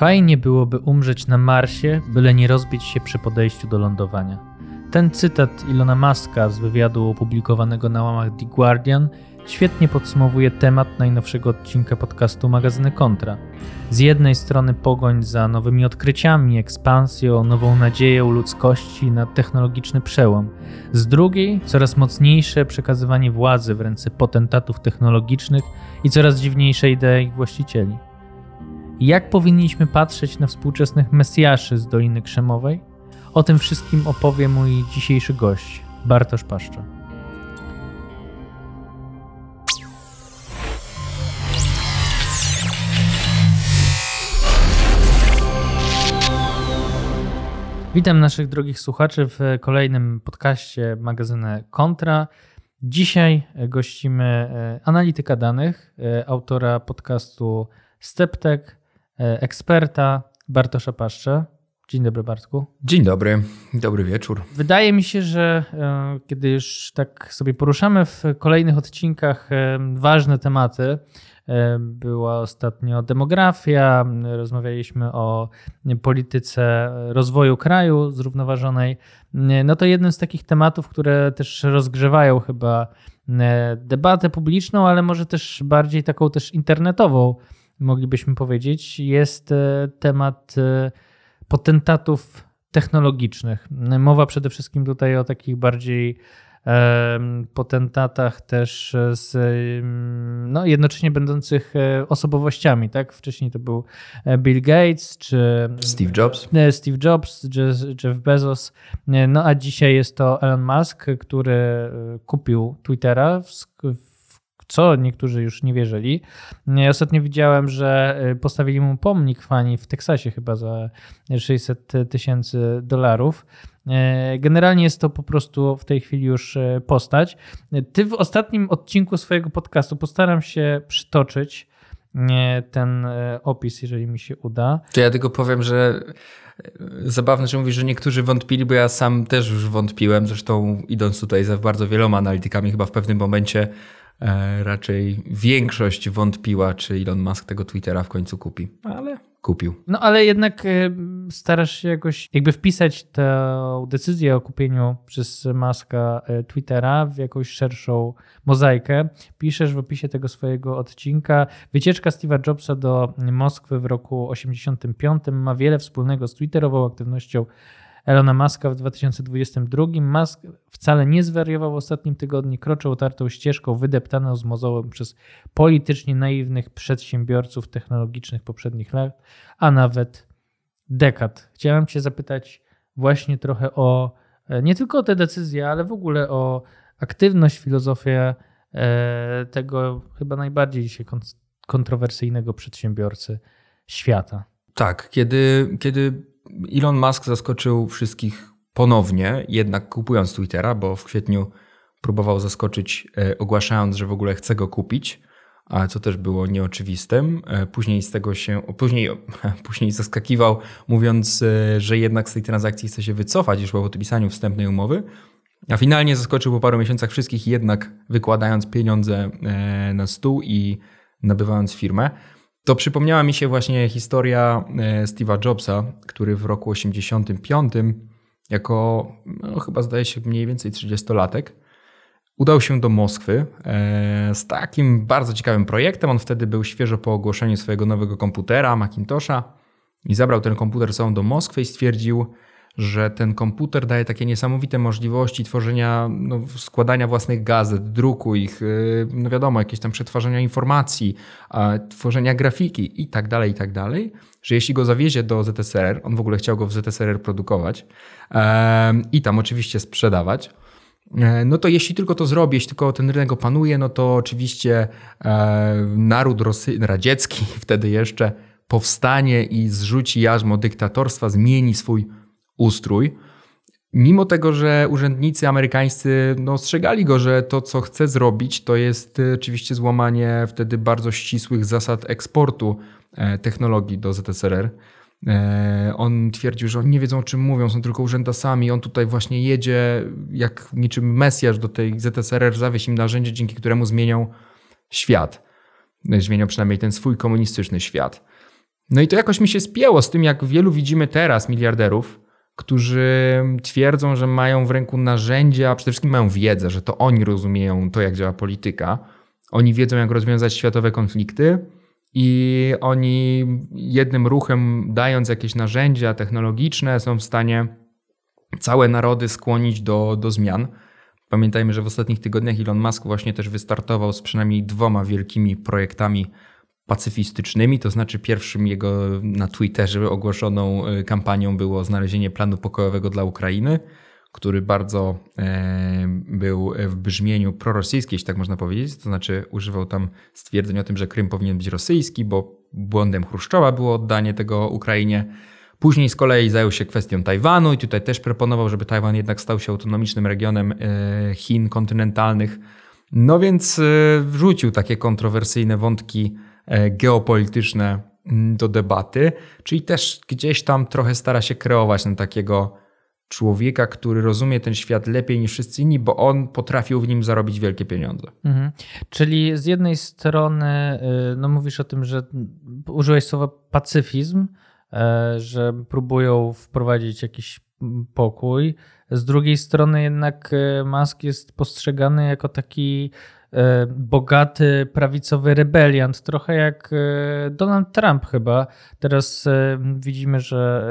Fajnie byłoby umrzeć na Marsie, byle nie rozbić się przy podejściu do lądowania. Ten cytat Ilona Maska z wywiadu opublikowanego na łamach The Guardian świetnie podsumowuje temat najnowszego odcinka podcastu magazyny Kontra. Z jednej strony pogoń za nowymi odkryciami, ekspansją, nową nadzieją ludzkości na technologiczny przełom. Z drugiej coraz mocniejsze przekazywanie władzy w ręce potentatów technologicznych i coraz dziwniejsze idee ich właścicieli. Jak powinniśmy patrzeć na współczesnych mesjaszy z Doliny Krzemowej? O tym wszystkim opowie mój dzisiejszy gość, Bartosz Paszcza. Witam naszych drogich słuchaczy w kolejnym podcaście magazynu Kontra. Dzisiaj gościmy e, analityka danych, e, autora podcastu Steptek, e, eksperta Bartosza Paszcze. Dzień dobry, Bartku. Dzień dobry, dobry wieczór. Wydaje mi się, że kiedy już tak sobie poruszamy w kolejnych odcinkach ważne tematy, była ostatnio demografia, rozmawialiśmy o polityce rozwoju kraju zrównoważonej. No to jeden z takich tematów, które też rozgrzewają chyba debatę publiczną, ale może też bardziej taką też internetową, moglibyśmy powiedzieć, jest e, temat e, potentatów technologicznych. Mowa przede wszystkim tutaj o takich bardziej potentatach też z no, jednocześnie będących e, osobowościami. Tak? Wcześniej to był Bill Gates czy Steve Jobs. Steve Jobs, Jeff Bezos. No a dzisiaj jest to Elon Musk, który kupił Twittera co niektórzy już nie wierzyli. Ostatnio widziałem, że postawili mu pomnik fani w Teksasie chyba za 600 tysięcy dolarów. E, generalnie jest to po prostu w tej chwili już e, postać. Ty w ostatnim odcinku swojego podcastu postaram się przytoczyć ten opis, jeżeli mi się uda. To ja tylko powiem, że zabawne, że mówisz, że niektórzy wątpili, bo ja sam też już wątpiłem. Zresztą idąc tutaj za bardzo wieloma analitykami, chyba w pewnym momencie raczej większość wątpiła, czy Elon Musk tego Twittera w końcu kupi. Ale kupił. No ale jednak e, starasz się jakoś jakby wpisać tę decyzję o kupieniu przez Maska e, Twittera w jakąś szerszą mozaikę. Piszesz w opisie tego swojego odcinka. Wycieczka Steve'a Jobsa do Moskwy w roku 85 ma wiele wspólnego z twitterową aktywnością Elona Muska w 2022. Musk wcale nie zwariował w ostatnim tygodniu, kroczył otartą ścieżką wydeptaną z mozołem przez politycznie naiwnych przedsiębiorców technologicznych poprzednich lat, a nawet dekad. Chciałem Cię zapytać właśnie trochę o e, nie tylko o te decyzje, ale w ogóle o aktywność, filozofię e, tego chyba najbardziej dzisiaj kontrowersyjnego przedsiębiorcy świata. Tak, kiedy, kiedy Elon Musk zaskoczył wszystkich ponownie, jednak kupując Twittera, bo w kwietniu próbował zaskoczyć, e, ogłaszając, że w ogóle chce go kupić, a co też było nieoczywistym. E, później z tego się, później, później zaskakiwał, mówiąc, e, że jednak z tej transakcji chce się wycofać już po podpisaniu wstępnej umowy. A finalnie zaskoczył po paru miesiącach wszystkich, jednak wykładając pieniądze na stół i nabywając firmę to przypomniała mi się właśnie historia e, Steve'a Jobsa, który w roku 85 jako, no, chyba zdaje się mniej więcej 30-latek, udał się do Moskwy e, z takim bardzo ciekawym projektem. On wtedy był świeżo po ogłoszeniu swojego nowego komputera, Macintosha i zabrał ten komputer sobą do Moskwy i stwierdził, że ten komputer daje takie niesamowite możliwości tworzenia, no, składania własnych gazet, druku ich, y, no wiadomo, jakieś tam przetwarzania informacji, tworzenia grafiki i tak dalej, i tak dalej, że jeśli go zawiezie do ZSRR, on w ogóle chciał go w ZSRR produkować i tam oczywiście sprzedawać, e, no to jeśli tylko to zrobi, jeśli tylko ten rynek opanuje, no to oczywiście e, naród Rosy, radziecki wtedy jeszcze powstanie i zrzuci jarzmo dyktatorstwa, zmieni swój ustrój. Mimo tego, że urzędnicy amerykańscy no, ostrzegali go, że to, co chce zrobić, to jest y, oczywiście złamanie wtedy bardzo ścisłych zasad eksportu e, technologii do ZSRR. E, on twierdził, że oni nie wiedzą o czym mówią, są tylko urzędasami. On tutaj właśnie jedzie jak niczym mesjasz do tej ZSRR, zawieźć im narzędzie, dzięki któremu zmienią świat. Zmienią przynajmniej ten swój komunistyczny świat. No i to jakoś mi się spięło z tym, jak wielu widzimy teraz miliarderów, którzy twierdzą, że mają w ręku narzędzia, przede wszystkim mają wiedzę, że to oni rozumieją to, jak działa polityka. Oni wiedzą, jak rozwiązać światowe konflikty i oni jednym ruchem, dając jakieś narzędzia technologiczne, są w stanie całe narody skłonić do, do zmian. Pamiętajmy, że w ostatnich tygodniach Elon Musk właśnie też wystartował z przynajmniej dwoma wielkimi projektami pacyfistycznymi, to znaczy pierwszym jego na Twitterze ogłoszoną e, kampanią było znalezienie planu pokojowego dla Ukrainy, który bardzo e, był w brzmieniu prorosyjskim, jeśli tak można powiedzieć, to znaczy używał tam stwierdzeń o tym, że Krym powinien być rosyjski, bo błędem Chruszczowa było oddanie tego Ukrainie. Później z kolei zajął się kwestią Tajwanu i tutaj też proponował, żeby Tajwan jednak stał się autonomicznym regionem e, Chin kontynentalnych. No więc wrzucił takie kontrowersyjne wątki geopolityczne mm, do debaty, czyli też gdzieś tam trochę stara się kreować na takiego człowieka, który rozumie ten świat lepiej niż wszyscy inni, bo on potrafił w nim zarobić wielkie pieniądze. Mhm. Czyli z jednej strony, y, no mówisz o tym, że użyłeś słowa pacyfizm, e, że próbują wprowadzić jakiś pokój. Z drugiej strony jednak y, Musk jest postrzegany jako taki E, bogaty prawicowy rebeliant, trochę jak e, Donald Trump chyba. Teraz e, widzimy, że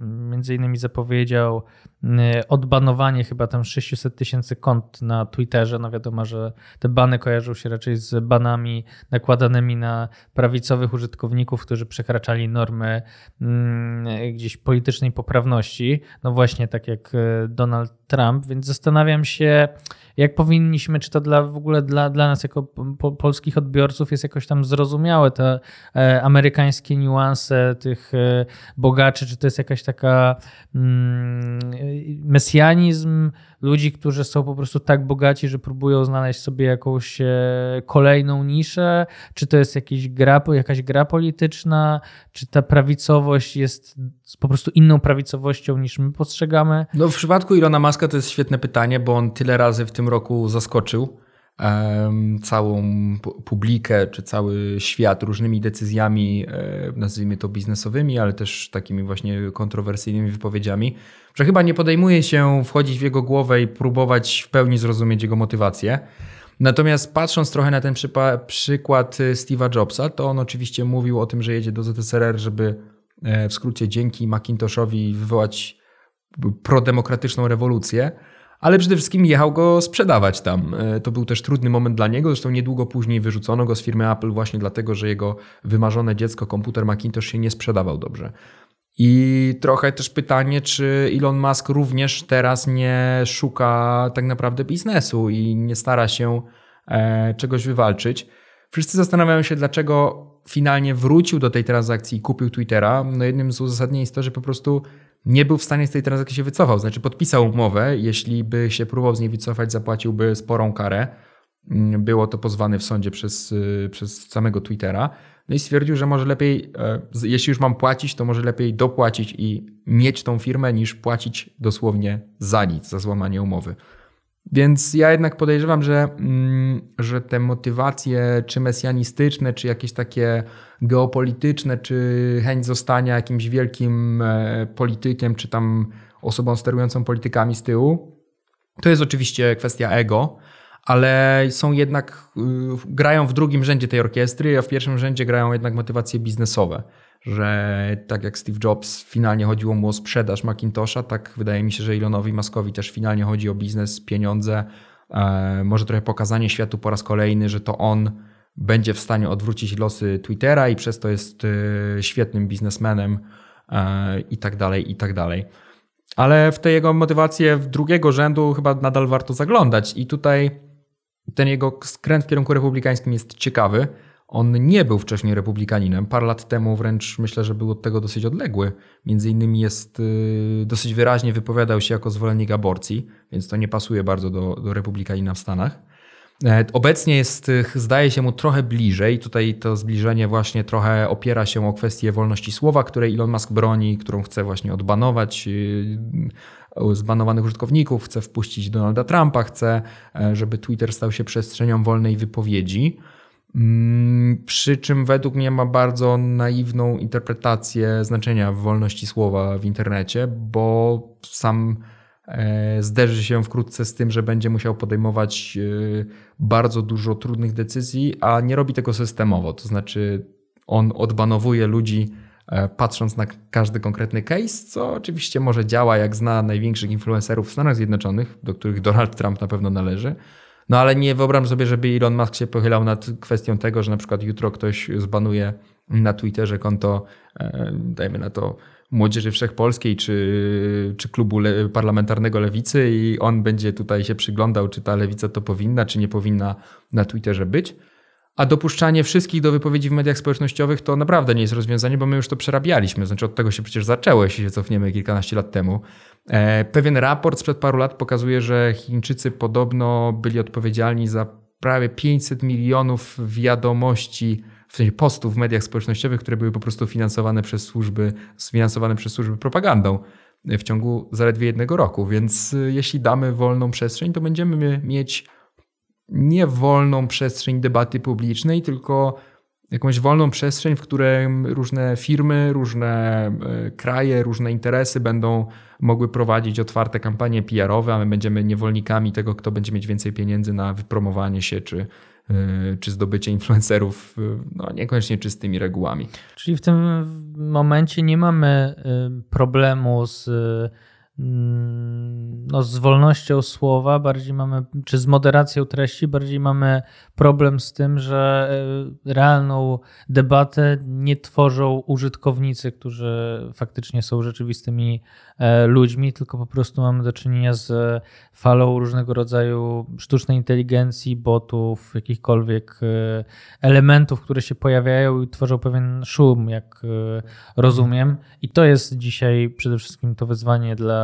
między innymi zapowiedział odbanowanie chyba tam 600 tysięcy kont na Twitterze. No wiadomo, że te bany kojarzą się raczej z banami nakładanymi na prawicowych użytkowników, którzy przekraczali normy mm, gdzieś politycznej poprawności. No właśnie tak jak Donald Trump, więc zastanawiam się, jak powinniśmy, czy to dla, w ogóle dla, dla nas jako po, polskich odbiorców jest jakoś tam zrozumiałe te e, amerykańskie niuanse tych e, bogaczy, czy to jest jakaś taka mm, mesjanizm ludzi, którzy są po prostu tak bogaci, że próbują znaleźć sobie jakąś e, kolejną niszę, czy to jest jakiś gra, jakaś gra polityczna, czy ta prawicowość jest po prostu inną prawicowością niż my postrzegamy? No w przypadku Ilona Maska to jest świetne pytanie, bo on tyle razy w tym roku zaskoczył całą publikę, czy cały świat różnymi decyzjami, e, nazwijmy to biznesowymi, ale też takimi właśnie kontrowersyjnymi wypowiedziami, że chyba nie podejmuje się wchodzić w jego głowę i próbować w pełni zrozumieć jego motywację. Natomiast patrząc trochę na ten przykład Steve'a Jobsa, to on oczywiście mówił o tym, że jedzie do ZSRR, żeby e, w skrócie dzięki Macintoshowi wywołać prodemokratyczną rewolucję, ale przede wszystkim jechał go sprzedawać tam. E, to był też trudny moment dla niego, zresztą niedługo później wyrzucono go z firmy Apple właśnie dlatego, że jego wymarzone dziecko, komputer Macintosh się nie sprzedawał dobrze. I trochę też pytanie, czy Elon Musk również teraz nie szuka tak naprawdę biznesu i nie stara się e, czegoś wywalczyć. Wszyscy zastanawiają się, dlaczego finalnie wrócił do tej transakcji i kupił Twittera. No jednym z uzasadnień jest to, że po prostu nie był w stanie z tej transakcji się wycofał. Znaczy podpisał umowę, jeśli by się próbował z niej wycofać, zapłaciłby sporą karę. Mm, było to pozwane w sądzie przez, y, przez samego Twittera. No i stwierdził, że może lepiej, e, jeśli już mam płacić, to może lepiej dopłacić i mieć tą firmę, niż płacić dosłownie za nic, za złamanie umowy. Więc ja jednak podejrzewam, że, mm, że te motywacje, czy mesjanistyczne, czy jakieś takie geopolityczne, czy chęć zostania jakimś wielkim e, politykiem, czy tam osobą sterującą politykami z tyłu, to jest oczywiście kwestia ego, ale są jednak, y, grają w drugim rzędzie tej orkiestry, a w pierwszym rzędzie grają jednak motywacje biznesowe. Że tak jak Steve Jobs finalnie chodziło mu o sprzedaż Macintosha, tak wydaje mi się, że Elonowi Muskowi też finalnie chodzi o biznes, pieniądze, e, może trochę pokazanie światu po raz kolejny, że to on będzie w stanie odwrócić losy Twittera i przez to jest y, świetnym biznesmenem e, i tak dalej, i tak dalej. Ale w te jego motywacje drugiego rzędu chyba nadal warto zaglądać i tutaj ten jego skręt w kierunku republikańskim jest ciekawy. On nie był wcześniej republikaninem. Parę lat temu wręcz myślę, że był od tego dosyć odległy. Między innymi jest y, dosyć wyraźnie wypowiadał się jako zwolennik aborcji, więc to nie pasuje bardzo do, do republikanina w Stanach. E, obecnie jest, y, zdaje się mu trochę bliżej. Tutaj to zbliżenie właśnie trochę opiera się o kwestię wolności słowa, której Elon Musk broni, którą chce właśnie odbanować y, zbanowanych użytkowników, chce wpuścić Donalda Trumpa, chce, e, żeby Twitter stał się przestrzenią wolnej wypowiedzi. Mm, przy czym według mnie ma bardzo naiwną interpretację znaczenia wolności słowa w internecie, bo sam e, zderzy się wkrótce z tym, że będzie musiał podejmować e, bardzo dużo trudnych decyzji, a nie robi tego systemowo. To znaczy, on odbanowuje ludzi e, patrząc na każdy konkretny case, co oczywiście może działa, jak zna największych influencerów w Stanach Zjednoczonych, do których Donald Trump na pewno należy no ale nie wyobrażam sobie, żeby Elon Musk się pochylał nad kwestią tego, że na przykład jutro ktoś zbanuje na Twitterze konto, e, dajmy na to, Młodzieży Wszechpolskiej czy, czy klubu le parlamentarnego Lewicy i on będzie tutaj się przyglądał, czy ta lewica to powinna, czy nie powinna na Twitterze być. A dopuszczanie wszystkich do wypowiedzi w mediach społecznościowych to naprawdę nie jest rozwiązanie, bo my już to przerabialiśmy. Znaczy od tego się przecież zaczęło, jeśli się cofniemy kilkanaście lat temu. E, pewien raport sprzed paru lat pokazuje, że Chińczycy podobno byli odpowiedzialni za prawie 500 milionów wiadomości, w sensie postów w mediach społecznościowych, które były po prostu finansowane przez służby, sfinansowane przez służby propagandą w ciągu zaledwie jednego roku. Więc e, jeśli damy wolną przestrzeń, to będziemy mieć nie wolną przestrzeń debaty publicznej, tylko jakąś wolną przestrzeń, w której różne firmy, różne e, kraje, różne interesy będą mogły prowadzić otwarte kampanie PR-owe, a my będziemy niewolnikami tego, kto będzie mieć więcej pieniędzy na wypromowanie się czy, e, czy zdobycie influencerów, e, no niekoniecznie czystymi regułami. Czyli w tym momencie nie mamy problemu z no, z wolnością słowa, bardziej mamy, czy z moderacją treści, bardziej mamy problem z tym, że e, realną debatę nie tworzą użytkownicy, którzy faktycznie są rzeczywistymi e, ludźmi, tylko po prostu mamy do czynienia z falą różnego rodzaju sztucznej inteligencji, botów, jakichkolwiek e, elementów, które się pojawiają i tworzą pewien szum, jak rozumiem. I to jest dzisiaj przede wszystkim to wyzwanie dla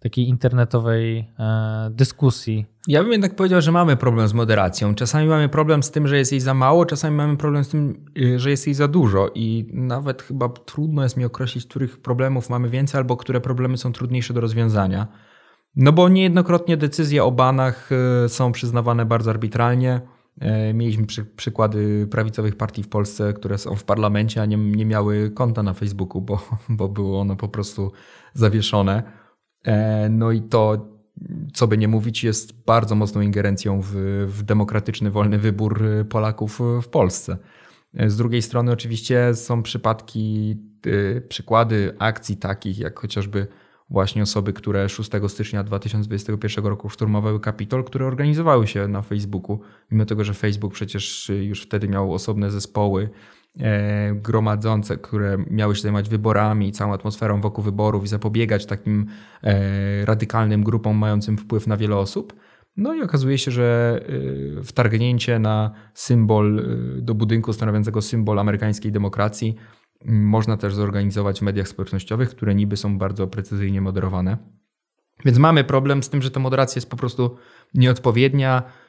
takiej internetowej e, dyskusji. Ja bym jednak powiedział, że mamy problem z moderacją. Czasami mamy problem z tym, że jest jej za mało, czasami mamy problem z tym, y, że jest jej za dużo i nawet chyba trudno jest mi określić, których problemów mamy więcej albo które problemy są trudniejsze do rozwiązania. No bo niejednokrotnie decyzje o banach y, są przyznawane bardzo arbitralnie. E, mieliśmy przy, przykłady prawicowych partii w Polsce, które są w parlamencie, a nie, nie miały konta na Facebooku, bo, bo było ono po prostu zawieszone. E, no i to, co by nie mówić, jest bardzo mocną ingerencją w, w demokratyczny, wolny wybór Polaków w Polsce. E, z drugiej strony, oczywiście, są przypadki, e, przykłady akcji takich, jak chociażby właśnie osoby, które 6 stycznia 2021 roku szturmowały Kapitol, które organizowały się na Facebooku, mimo tego, że Facebook przecież już wtedy miał osobne zespoły E, gromadzące, które miały się zajmować wyborami i całą atmosferą wokół wyborów i zapobiegać takim e, radykalnym grupom mającym wpływ na wiele osób. No i okazuje się, że e, wtargnięcie na symbol do budynku stanowiącego symbol amerykańskiej demokracji można też zorganizować w mediach społecznościowych, które niby są bardzo precyzyjnie moderowane. Więc mamy problem z tym, że ta moderacja jest po prostu nieodpowiednia, E,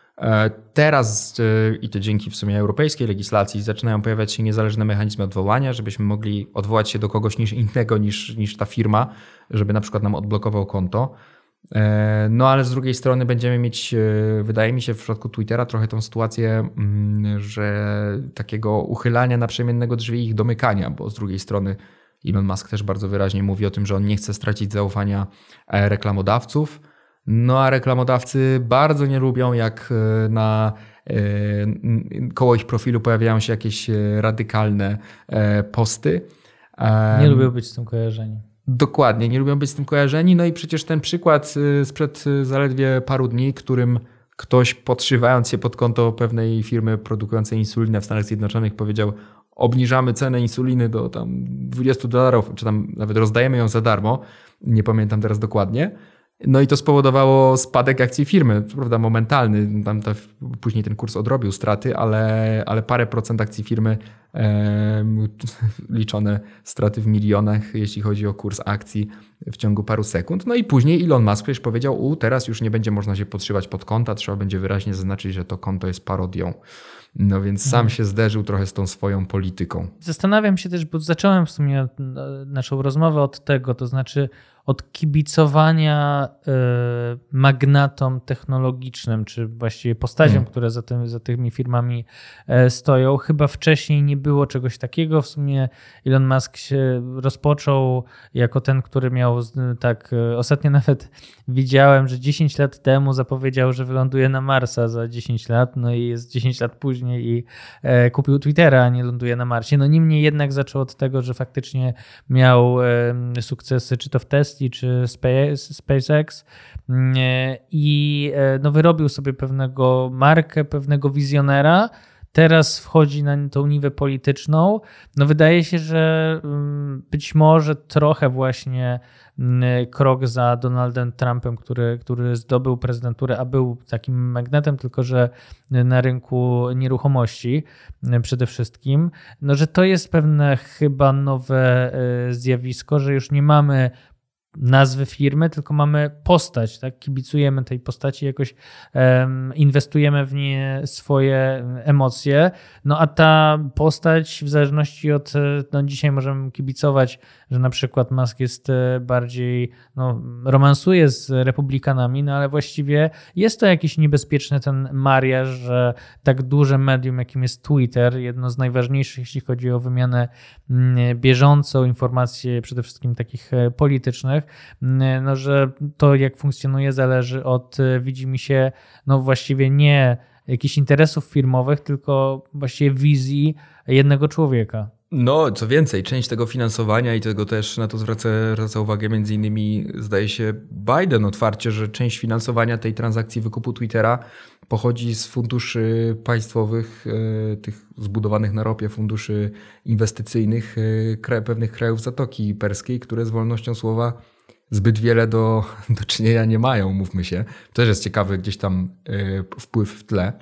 teraz, e, i to dzięki w sumie europejskiej legislacji, zaczynają pojawiać się niezależne mechanizmy odwołania, żebyśmy mogli odwołać się do kogoś niż innego niż, niż ta firma, żeby na przykład nam odblokował konto. E, no ale z drugiej strony będziemy mieć, wydaje mi się w przypadku Twittera trochę tą sytuację, mm, że takiego uchylania naprzemiennego drzwi i ich domykania, bo z drugiej strony Elon Musk też bardzo wyraźnie mówi o tym, że on nie chce stracić zaufania reklamodawców no a reklamodawcy bardzo nie lubią, jak e, na e, koło ich profilu pojawiają się jakieś e, radykalne posty. Nie lubią być z tym kojarzeni. Dokładnie, nie lubią być z tym kojarzeni. No i przecież ten przykład sprzed zaledwie paru dni, którym ktoś podszywając się pod konto pewnej firmy produkującej insulinę w Stanach Zjednoczonych powiedział obniżamy cenę insuliny do tam 20 dolarów, czy tam nawet rozdajemy ją za darmo. Nie pamiętam teraz dokładnie. No i to spowodowało spadek akcji firmy, prawda momentalny, tam później ten kurs odrobił straty, ale, ale parę procent akcji firmy liczone straty w milionach, jeśli chodzi o kurs akcji w ciągu paru sekund. No i później Elon Musk przecież powiedział, u teraz już nie będzie można się podszywać pod konta, trzeba będzie wyraźnie zaznaczyć, że to konto jest parodią. No więc sam mhm. się zderzył trochę z tą swoją polityką. Zastanawiam się też, bo zacząłem w sumie naszą rozmowę od tego, to znaczy od kibicowania y, magnatom technologicznym, czy właściwie postaciom, hmm. które za, tym, za tymi firmami e, stoją. Chyba wcześniej nie było czegoś takiego. W sumie Elon Musk się rozpoczął jako ten, który miał tak. E, ostatnio nawet widziałem, że 10 lat temu zapowiedział, że wyląduje na Marsa za 10 lat, no i jest 10 lat później i e, kupił Twittera, a nie ląduje na Marsie. No niemniej jednak zaczął od tego, że faktycznie miał sukcesy, czy to w Tesla, Czy SpaceX mm, i e, no, wyrobił sobie pewnego markę, pewnego wizjonera. Teraz wchodzi na tą niwę polityczną. No wydaje się, że mm, być może trochę właśnie mm, krok za Donaldem Trumpem, który, który zdobył prezydenturę, a był takim magnetem, tylko że na rynku nieruchomości przede wszystkim, no że to jest pewne chyba nowe e, zjawisko, że już nie mamy nazwy firmy, tylko mamy postać, tak? Kibicujemy tej postaci, jakoś um, inwestujemy w nie swoje emocje. No a ta postać, w zależności od, no dzisiaj możemy kibicować, że na przykład Musk jest e, bardziej, no, romansuje z republikanami, no ale właściwie jest to jakiś niebezpieczny ten mariaż, że tak duże medium, jakim jest Twitter, jedno z najważniejszych, jeśli chodzi o wymianę mm, bieżącą, informacji przede wszystkim takich e, politycznych, Mm, no, że to jak funkcjonuje zależy od, e, widzi mi się, no właściwie nie jakichś interesów firmowych, tylko właściwie wizji jednego człowieka. No, co więcej, część tego finansowania i tego też na to zwraca, zwraca uwagę między innymi zdaje się Biden otwarcie, że część finansowania tej transakcji wykupu Twittera pochodzi z funduszy państwowych, e, tych zbudowanych na ropie funduszy inwestycyjnych e, pewnych krajów Zatoki Perskiej, które z wolnością słowa zbyt wiele do, do czynienia nie mają, mówmy się. Też jest ciekawy gdzieś tam e, wpływ w tle.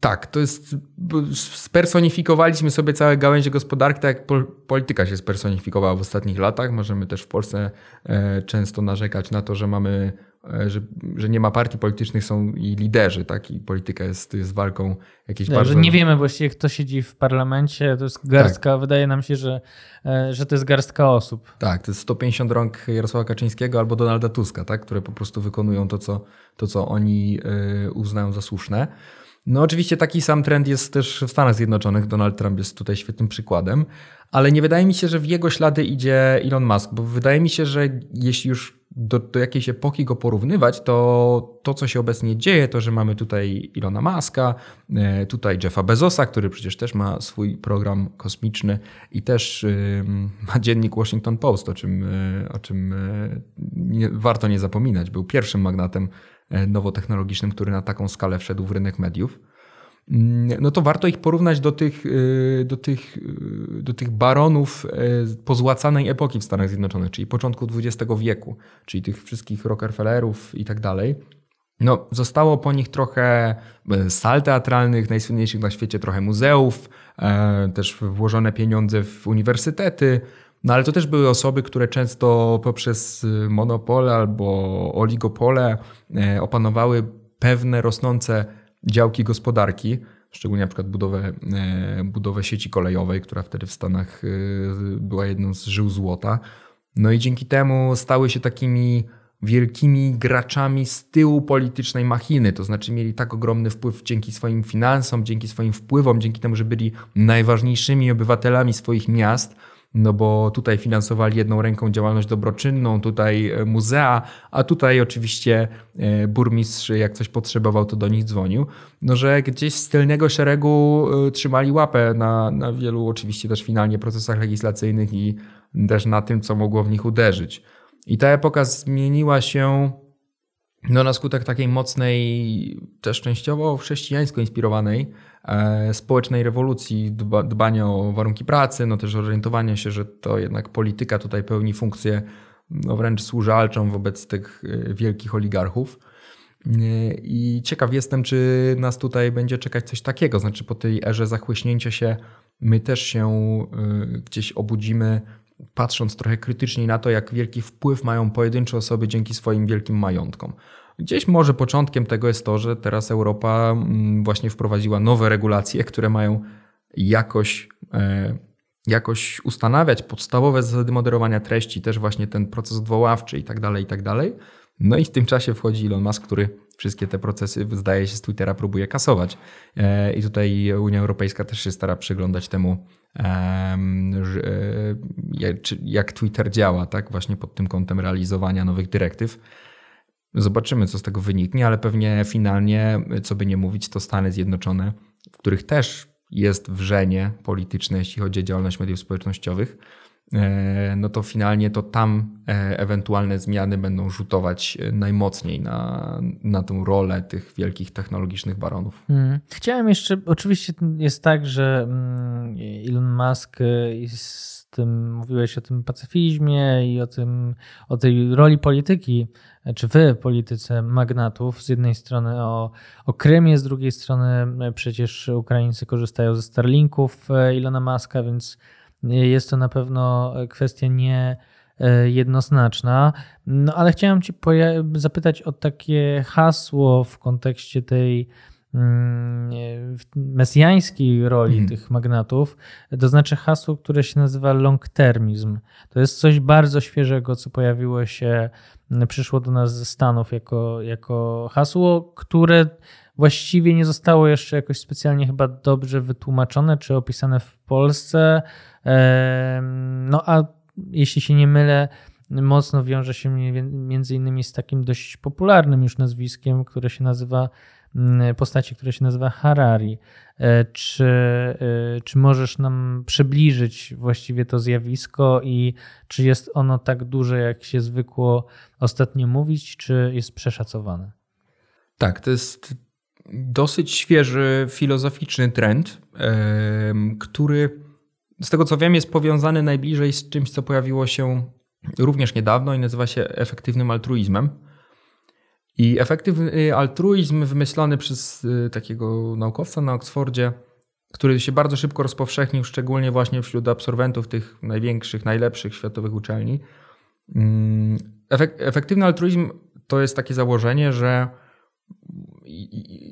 Tak, to jest. Spersonifikowaliśmy sobie całe gałęzie gospodarki, tak jak polityka się spersonifikowała w ostatnich latach. Możemy też w Polsce często narzekać na to, że mamy E, że, że nie ma partii politycznych, są i liderzy, tak? I polityka jest, jest walką jakiejś tak, bardzo... Że nie wiemy właściwie, kto siedzi w parlamencie, to jest garstka, tak. wydaje nam się, że, e, że to jest garstka osób. Tak, to jest 150 rąk Jarosława Kaczyńskiego albo Donalda Tuska, tak? Które po prostu wykonują to, co, to, co oni e, uznają za słuszne. No oczywiście taki sam trend jest też w Stanach Zjednoczonych. Donald Trump jest tutaj świetnym przykładem, ale nie wydaje mi się, że w jego ślady idzie Elon Musk, bo wydaje mi się, że jeśli już do, do jakiejś epoki go porównywać, to to, co się obecnie dzieje, to, że mamy tutaj Ilona Maska, e, tutaj Jeffa Bezosa, który przecież też ma swój program kosmiczny i też ma dziennik Washington Post, o czym, e, o czym e, nie, warto nie zapominać. Był pierwszym magnatem nowotechnologicznym, który na taką skalę wszedł w rynek mediów. Mm, no to warto ich porównać do tych, y, do tych, y, do tych baronów pozłacanej epoki w Stanach Zjednoczonych, czyli początku XX wieku, czyli tych wszystkich Rockefellerów i tak dalej. No, zostało po nich trochę sal teatralnych, najsłynniejszych na świecie, trochę muzeów, e, też włożone pieniądze w uniwersytety. No ale to też były osoby, które często poprzez monopole albo oligopole e, opanowały pewne rosnące działki gospodarki, szczególnie na przykład budowę, e, budowę sieci kolejowej, która wtedy w Stanach e, była jedną z żył złota. No i dzięki temu stały się takimi wielkimi graczami z tyłu politycznej machiny, to znaczy mieli tak ogromny wpływ dzięki swoim finansom, dzięki swoim wpływom, dzięki temu, że byli najważniejszymi obywatelami swoich miast, no bo tutaj finansowali jedną ręką działalność dobroczynną, tutaj e, muzea, a tutaj oczywiście e, burmistrz jak coś potrzebował, to do nich dzwonił. No, że gdzieś z tylnego szeregu e, trzymali łapę na, na wielu oczywiście też finalnie procesach legislacyjnych i też na tym, co mogło w nich uderzyć. I ta epoka zmieniła się no, na skutek takiej mocnej, też częściowo chrześcijańsko inspirowanej e, społecznej rewolucji, dba, dbania o warunki pracy, no też orientowania się, że to jednak polityka tutaj pełni funkcję no, wręcz służalczą wobec tych e, wielkich oligarchów. I ciekaw jestem, czy nas tutaj będzie czekać coś takiego. Znaczy, po tej erze zachłyśnięcia się, my też się y, gdzieś obudzimy, patrząc trochę krytycznie na to, jak wielki wpływ mają pojedyncze osoby dzięki swoim wielkim majątkom. Gdzieś może początkiem tego jest to, że teraz Europa mm, właśnie wprowadziła nowe regulacje, które mają jakoś, e, jakoś ustanawiać podstawowe zasady moderowania treści, też właśnie ten proces odwoławczy i tak dalej, i tak dalej. No i w tym czasie wchodzi Elon Musk, który wszystkie te procesy, zdaje się, z Twittera próbuje kasować. E, I tutaj Unia Europejska też się stara przyglądać temu, e, jak Twitter działa, tak, właśnie pod tym kątem realizowania nowych dyrektyw. Zobaczymy, co z tego wyniknie, ale pewnie finalnie, co by nie mówić, to Stany Zjednoczone, w których też jest wrzenie polityczne, jeśli chodzi o działalność mediów społecznościowych, no to finalnie to tam e, ewentualne zmiany będą rzutować najmocniej na, na tą rolę tych wielkich technologicznych baronów. Hmm. Chciałem jeszcze, oczywiście jest tak, że mm, Elon Musk jest tym, mówiłeś o tym pacyfizmie i o, tym, o tej roli polityki, czy wy polityce magnatów. Z jednej strony o, o Krymie, z drugiej strony e, przecież Ukraińcy korzystają ze Starlinków e, Ilona Maska, więc jest to na pewno kwestia nie e, jednoznaczna. No ale chciałem Cię zapytać o takie hasło w kontekście tej Mm, mesjańskiej roli mm. tych magnatów, to znaczy hasło, które się nazywa long-termizm. To jest coś bardzo świeżego, co pojawiło się, przyszło do nas ze Stanów jako, jako hasło, które właściwie nie zostało jeszcze jakoś specjalnie chyba dobrze wytłumaczone czy opisane w Polsce. No a jeśli się nie mylę, mocno wiąże się między innymi z takim dość popularnym już nazwiskiem, które się nazywa Mm, postaci, która się nazywa Harari. E, czy, e, czy możesz nam przybliżyć właściwie to zjawisko i czy jest ono tak duże, jak się zwykło ostatnio mówić, czy jest przeszacowane? Tak, to jest dosyć świeży filozoficzny trend, który z tego co wiem jest powiązany najbliżej z czymś, co pojawiło się również niedawno i nazywa się efektywnym altruizmem. I efektywny altruizm wymyślony przez y, takiego naukowca na Oksfordzie, który się bardzo szybko rozpowszechnił, szczególnie właśnie wśród absolwentów tych największych, najlepszych światowych uczelni. Mm, efektywny altruizm to jest takie założenie, że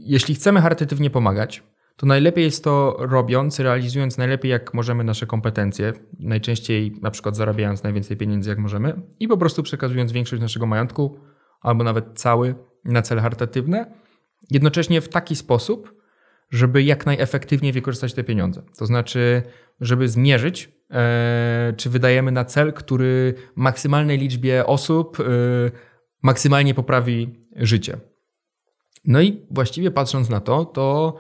jeśli chcemy charytatywnie pomagać, to najlepiej jest to robiąc, realizując najlepiej jak możemy nasze kompetencje, najczęściej na przykład zarabiając najwięcej pieniędzy jak możemy i po prostu przekazując większość naszego majątku albo nawet cały na cele charytatywne, jednocześnie w taki sposób, żeby jak najefektywniej wykorzystać te pieniądze. To znaczy, żeby zmierzyć, e, czy wydajemy na cel, który maksymalnej liczbie osób e, maksymalnie poprawi życie. No i właściwie patrząc na to, to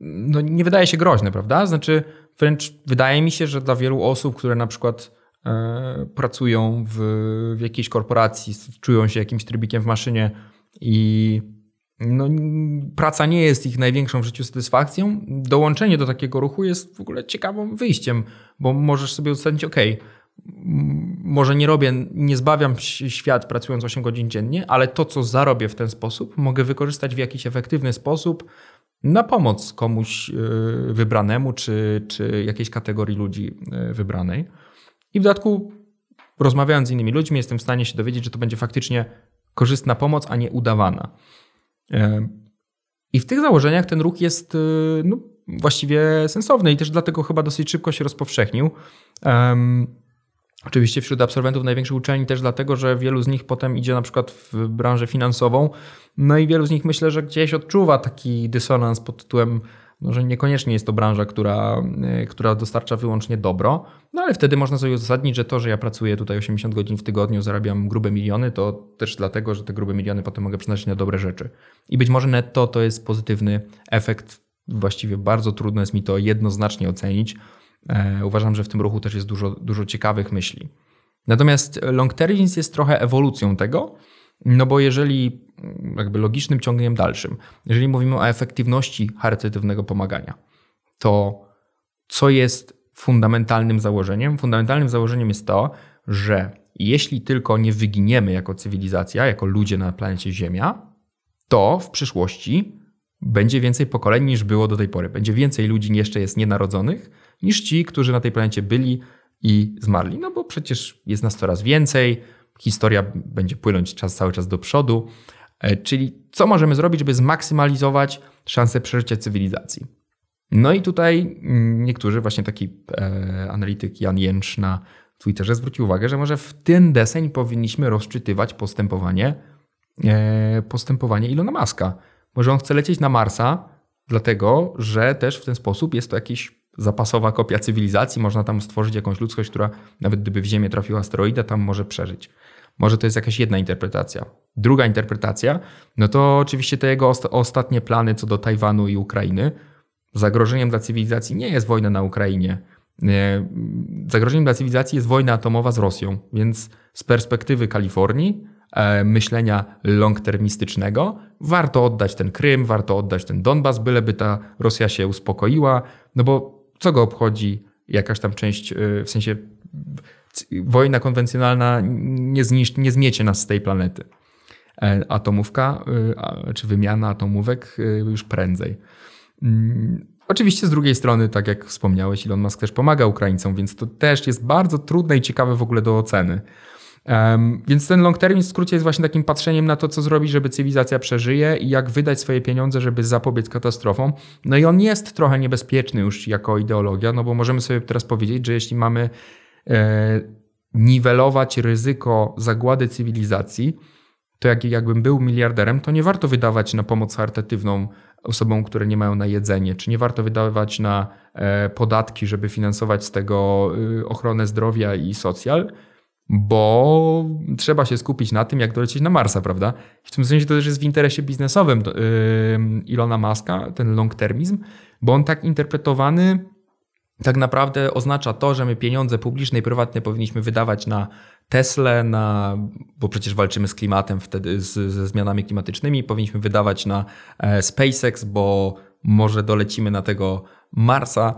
no nie wydaje się groźne, prawda? Znaczy, wręcz wydaje mi się, że dla wielu osób, które na przykład E, pracują w, w jakiejś korporacji, czują się jakimś trybikiem w maszynie i no, praca nie jest ich największą w życiu satysfakcją, dołączenie do takiego ruchu jest w ogóle ciekawym wyjściem, bo możesz sobie ustalić, ok, może nie robię, nie zbawiam świat pracując 8 godzin dziennie, ale to, co zarobię w ten sposób, mogę wykorzystać w jakiś efektywny sposób na pomoc komuś e, wybranemu, czy, czy jakiejś kategorii ludzi e, wybranej. I w dodatku, rozmawiając z innymi ludźmi, jestem w stanie się dowiedzieć, że to będzie faktycznie korzystna pomoc, a nie udawana. I w tych założeniach ten ruch jest no, właściwie sensowny i też dlatego chyba dosyć szybko się rozpowszechnił. Oczywiście wśród absolwentów największych uczelni też dlatego, że wielu z nich potem idzie na przykład w branżę finansową. No i wielu z nich myślę, że gdzieś odczuwa taki dysonans pod tytułem no, że niekoniecznie jest to branża, która, e, która dostarcza wyłącznie dobro, no ale wtedy można sobie uzasadnić, że to, że ja pracuję tutaj 80 godzin w tygodniu, zarabiam grube miliony, to też dlatego, że te grube miliony potem mogę przeznaczyć na dobre rzeczy. I być może netto to jest pozytywny efekt. Właściwie bardzo trudno jest mi to jednoznacznie ocenić. E, uważam, że w tym ruchu też jest dużo, dużo ciekawych myśli. Natomiast long termism jest trochę ewolucją tego, no bo jeżeli, jakby logicznym ciągiem dalszym, jeżeli mówimy o efektywności charytatywnego pomagania, to co jest fundamentalnym założeniem? Fundamentalnym założeniem jest to, że jeśli tylko nie wyginiemy jako cywilizacja, jako ludzie na planecie Ziemia, to w przyszłości będzie więcej pokoleń niż było do tej pory. Będzie więcej ludzi jeszcze jest nienarodzonych niż ci, którzy na tej planecie byli i zmarli. No bo przecież jest nas coraz więcej, historia będzie płynąć czas, cały czas do przodu. E, czyli co możemy zrobić, żeby zmaksymalizować szanse przeżycia cywilizacji? No i tutaj mm, niektórzy, właśnie taki e, analityk Jan Jęcz na Twitterze zwrócił uwagę, że może w ten deseń powinniśmy rozczytywać postępowanie, e, postępowanie Ilona Maska. Może on chce lecieć na Marsa, dlatego że też w ten sposób jest to jakiś zapasowa kopia cywilizacji. Można tam stworzyć jakąś ludzkość, która nawet gdyby w Ziemię trafił asteroida, tam może przeżyć. Może to jest jakaś jedna interpretacja. Druga interpretacja, no to oczywiście te jego ostatnie plany co do Tajwanu i Ukrainy. Zagrożeniem dla cywilizacji nie jest wojna na Ukrainie. Zagrożeniem dla cywilizacji jest wojna atomowa z Rosją, więc z perspektywy Kalifornii, e, myślenia long-termistycznego, warto oddać ten Krym, warto oddać ten Donbas, byleby ta Rosja się uspokoiła, no bo co go obchodzi jakaś tam część, y, w sensie wojna konwencjonalna nie, zniszczy, nie zmiecie nas z tej planety. E, atomówka, y, czy wymiana atomówek y, już prędzej. Mm, oczywiście z drugiej strony, tak jak wspomniałeś, Elon Musk też pomaga Ukraińcom, więc to też jest bardzo trudne i ciekawe w ogóle do oceny. Um, więc ten long term w skrócie jest właśnie takim patrzeniem na to, co zrobić, żeby cywilizacja przeżyje i jak wydać swoje pieniądze, żeby zapobiec katastrofom. No i on jest trochę niebezpieczny już jako ideologia, no bo możemy sobie teraz powiedzieć, że jeśli mamy e, niwelować ryzyko zagłady cywilizacji, to jak, jakbym był miliarderem, to nie warto wydawać na pomoc charytatywną osobom, które nie mają na jedzenie, czy nie warto wydawać na e, podatki, żeby finansować z tego y, ochronę zdrowia i socjal, bo trzeba się skupić na tym, jak dolecieć na Marsa, prawda? w tym sensie to też jest w interesie biznesowym Ilona Maska, ten long-termizm, bo on tak interpretowany tak naprawdę oznacza to, że my pieniądze publiczne i prywatne powinniśmy wydawać na Tesla, na, bo przecież walczymy z klimatem wtedy, z, ze zmianami klimatycznymi, powinniśmy wydawać na e, SpaceX, bo może dolecimy na tego Marsa,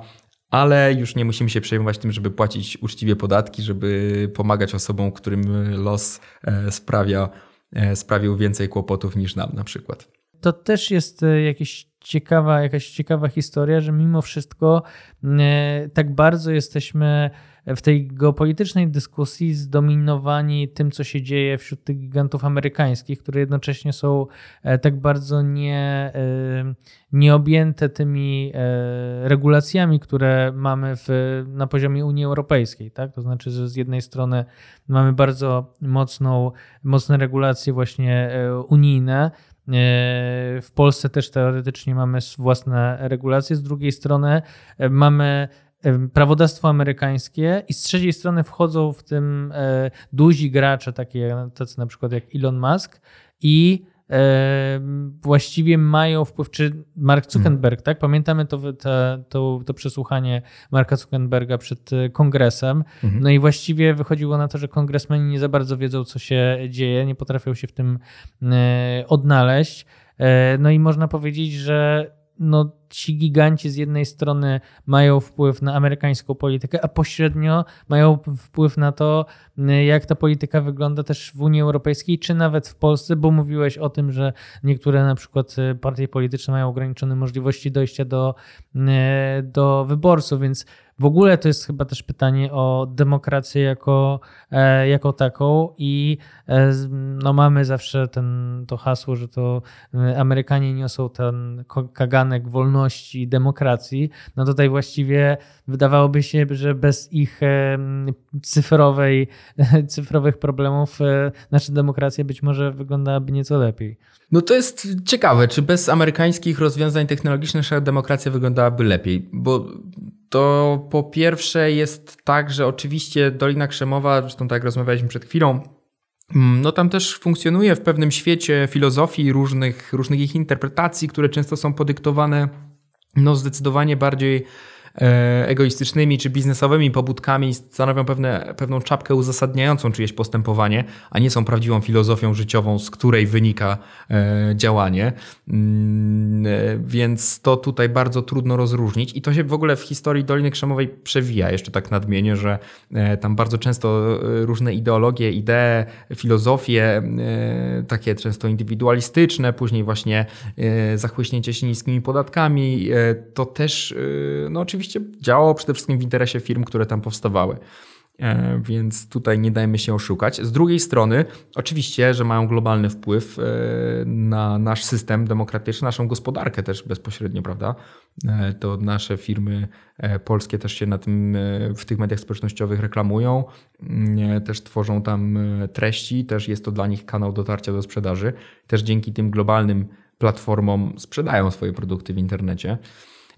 ale już nie musimy się przejmować tym, żeby płacić uczciwie podatki, żeby pomagać osobom, którym los e, sprawia, e, sprawił więcej kłopotów niż nam na przykład. To też jest e, jakieś ciekawa, jakaś ciekawa historia, że mimo wszystko tak bardzo jesteśmy w tej geopolitycznej dyskusji zdominowani tym, co się dzieje wśród tych gigantów amerykańskich, które jednocześnie są e, tak bardzo nie, e, nieobjęte tymi e, regulacjami, które mamy w, na poziomie Unii Europejskiej. Tak? To znaczy, że z jednej strony mamy bardzo mocną, mocne regulacje właśnie unijne, w Polsce też teoretycznie mamy własne regulacje, z drugiej strony mamy prawodawstwo amerykańskie i z trzeciej strony wchodzą w tym e, duzi gracze, takie tacy na przykład jak Elon Musk i e, właściwie mają wpływ, czy Mark Zuckerberg, hmm. tak? Pamiętamy to, to, to, przesłuchanie Marka Zuckerberga przed e, kongresem. Hmm. No i właściwie wychodziło na to, że kongresmeni nie za bardzo wiedzą, co się dzieje, nie potrafią się w tym odnaleźć. No i można powiedzieć, że no, ci giganci z jednej strony mają wpływ na amerykańską politykę, a pośrednio mają wpływ na to, jak ta polityka wygląda też w Unii Europejskiej, czy nawet w Polsce, bo mówiłeś o tym, że niektóre na przykład partie polityczne mają ograniczone możliwości dojścia do, do wyborców, więc w ogóle to jest chyba też pytanie o demokrację jako, e, jako taką i e, no mamy zawsze ten, to hasło, że to Amerykanie niosą ten kaganek wolności i demokracji. No tutaj właściwie wydawałoby się, że bez ich cyfrowej, cyfrowych problemów nasza demokracja być może wyglądałaby nieco lepiej. No to jest ciekawe, czy bez amerykańskich rozwiązań technologicznych nasza demokracja wyglądałaby lepiej, bo to po pierwsze jest tak, że oczywiście Dolina Krzemowa, zresztą tak jak rozmawialiśmy przed chwilą, mm, no tam też funkcjonuje w pewnym świecie filozofii, różnych, różnych ich interpretacji, które często są podyktowane no zdecydowanie bardziej egoistycznymi czy biznesowymi pobudkami stanowią pewne, pewną czapkę uzasadniającą czyjeś postępowanie, a nie są prawdziwą filozofią życiową, z której wynika e, działanie. Mm, więc to tutaj bardzo trudno rozróżnić i to się w ogóle w historii Doliny Krzemowej przewija. Jeszcze tak nadmienię, że tam bardzo często różne ideologie, idee, filozofie, takie często indywidualistyczne, później właśnie zachłyśnięcie się niskimi podatkami, to też no oczywiście działało przede wszystkim w interesie firm, które tam powstawały. E, więc tutaj nie dajmy się oszukać. Z drugiej strony, oczywiście, że mają globalny wpływ e, na nasz system demokratyczny, naszą gospodarkę też bezpośrednio, prawda? E, to nasze firmy polskie też się na tym, w tych mediach społecznościowych reklamują, też tworzą tam treści, też jest to dla nich kanał dotarcia do sprzedaży. Też dzięki tym globalnym platformom sprzedają swoje produkty w internecie.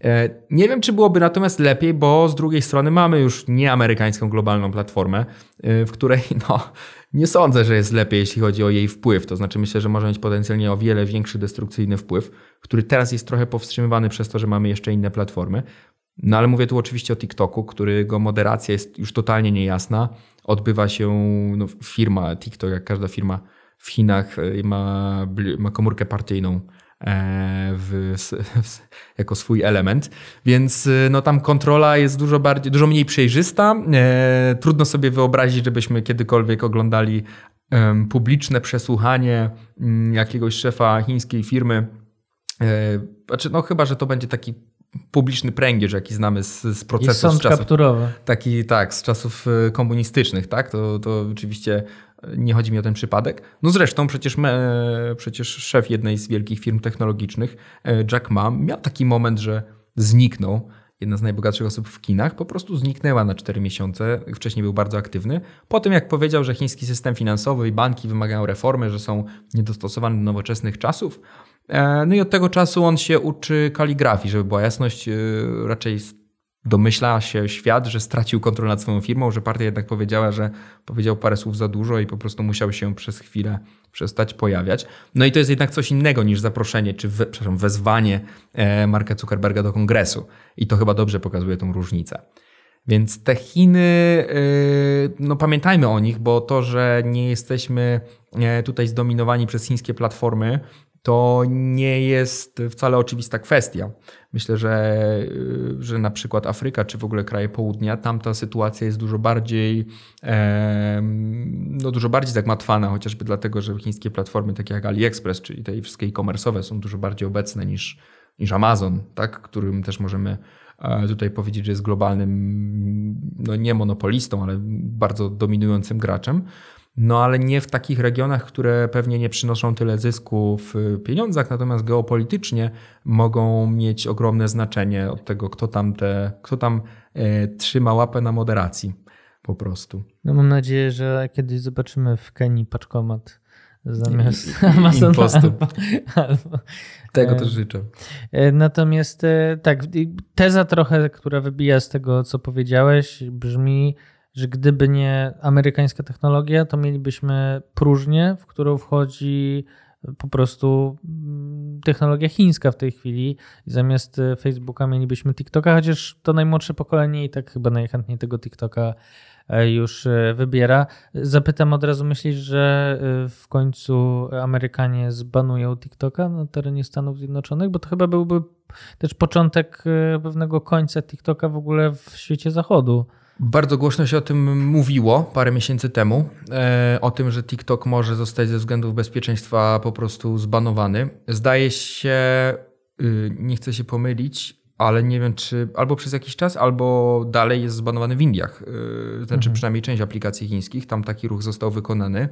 E, nie wiem, czy byłoby natomiast lepiej, bo z drugiej strony mamy już nieamerykańską globalną platformę, e, w której no, nie sądzę, że jest lepiej, jeśli chodzi o jej wpływ. To znaczy, myślę, że może mieć potencjalnie o wiele większy destrukcyjny wpływ, który teraz jest trochę powstrzymywany przez to, że mamy jeszcze inne platformy. No ale mówię tu oczywiście o TikToku, którego moderacja jest już totalnie niejasna. Odbywa się no, firma TikTok, jak każda firma w Chinach, e, ma, ma komórkę partyjną w, w, jako swój element. Więc e, no, tam kontrola jest dużo, bardziej, dużo mniej przejrzysta. E, trudno sobie wyobrazić, żebyśmy kiedykolwiek oglądali e, publiczne przesłuchanie mm, jakiegoś szefa chińskiej firmy. E, znaczy, no chyba, że to będzie taki publiczny pręgierz, jaki znamy z, z procesów. sąd z czasów, kapturowy. Taki, tak, z czasów e, komunistycznych, tak? To, to oczywiście nie chodzi mi o ten przypadek. No zresztą przecież, przecież szef jednej z wielkich firm technologicznych, e, Jack Ma, miał taki moment, że zniknął. Jedna z najbogatszych osób w kinach po prostu zniknęła na 4 miesiące. Wcześniej był bardzo aktywny. Po tym, jak powiedział, że chiński system finansowy i banki wymagają reformy, że są niedostosowane do nowoczesnych czasów. E, no i od tego czasu on się uczy kaligrafii, żeby była jasność, e, raczej domyśla się świat, że stracił kontrolę nad swoją firmą, że partia jednak powiedziała, że powiedział parę słów za dużo i po prostu musiał się przez chwilę przestać pojawiać. No i to jest jednak coś innego niż zaproszenie, czy we, przepraszam, wezwanie e, Marka Zuckerberga do kongresu. I to chyba dobrze pokazuje tą różnicę. Więc te Chiny, e, no pamiętajmy o nich, bo to, że nie jesteśmy e, tutaj zdominowani przez chińskie platformy, to nie jest wcale oczywista kwestia. Myślę, że, że na przykład Afryka, czy w ogóle kraje południa, tam ta sytuacja jest dużo bardziej, no dużo bardziej zagmatwana, chociażby dlatego, że chińskie platformy takie jak AliExpress, czyli te wszystkie e-commerce'owe są dużo bardziej obecne niż, niż Amazon, tak? którym też możemy e, tutaj powiedzieć, że jest globalnym, no nie monopolistą, ale bardzo dominującym graczem. No ale nie w takich regionach, które pewnie nie przynoszą tyle zysku w pieniądzach, natomiast geopolitycznie mogą mieć ogromne znaczenie od tego, kto tam, te, kto tam e, trzyma łapę na moderacji po prostu. No mam nadzieję, że kiedyś zobaczymy w Kenii paczkomat zamiast I, Amazona. Albo, albo, tego e, też życzę. E, natomiast e, tak, teza trochę, która wybija z tego, co powiedziałeś, brzmi, że gdyby nie amerykańska technologia, to mielibyśmy próżnię, w którą wchodzi po prostu mm, technologia chińska w tej chwili. Zamiast e, Facebooka mielibyśmy TikToka, chociaż to najmłodsze pokolenie i tak chyba najchętniej tego TikToka e, już e, wybiera. Zapytam od razu, myślisz, że w końcu Amerykanie zbanują TikToka na terenie Stanów Zjednoczonych? Bo to chyba byłby też początek pewnego końca TikToka w ogóle w świecie zachodu. Bardzo głośno się o tym mówiło parę miesięcy temu, e, o tym, że TikTok może zostać ze względów bezpieczeństwa po prostu zbanowany. Zdaje się, y, nie chcę się pomylić, ale nie wiem, czy albo przez jakiś czas, albo dalej jest zbanowany w Indiach. Y, znaczy, mhm. przynajmniej część aplikacji chińskich, tam taki ruch został wykonany.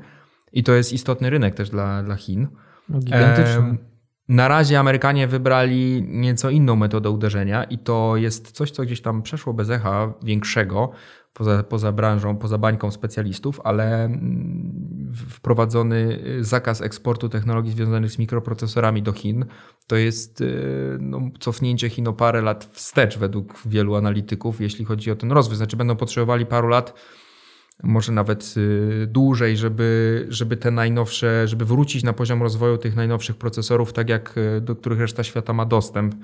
I to jest istotny rynek też dla, dla Chin. No, gigantyczny. Na razie Amerykanie wybrali nieco inną metodę uderzenia i to jest coś, co gdzieś tam przeszło bez echa większego, poza, poza branżą, poza bańką specjalistów, ale mm, wprowadzony zakaz eksportu technologii związanych z mikroprocesorami do Chin to jest y, no, cofnięcie Chin o parę lat wstecz według wielu analityków, jeśli chodzi o ten rozwój. Znaczy będą potrzebowali paru lat może nawet y, dłużej, żeby, żeby te najnowsze, żeby wrócić na poziom rozwoju tych najnowszych procesorów, tak jak y, do których reszta świata ma dostęp.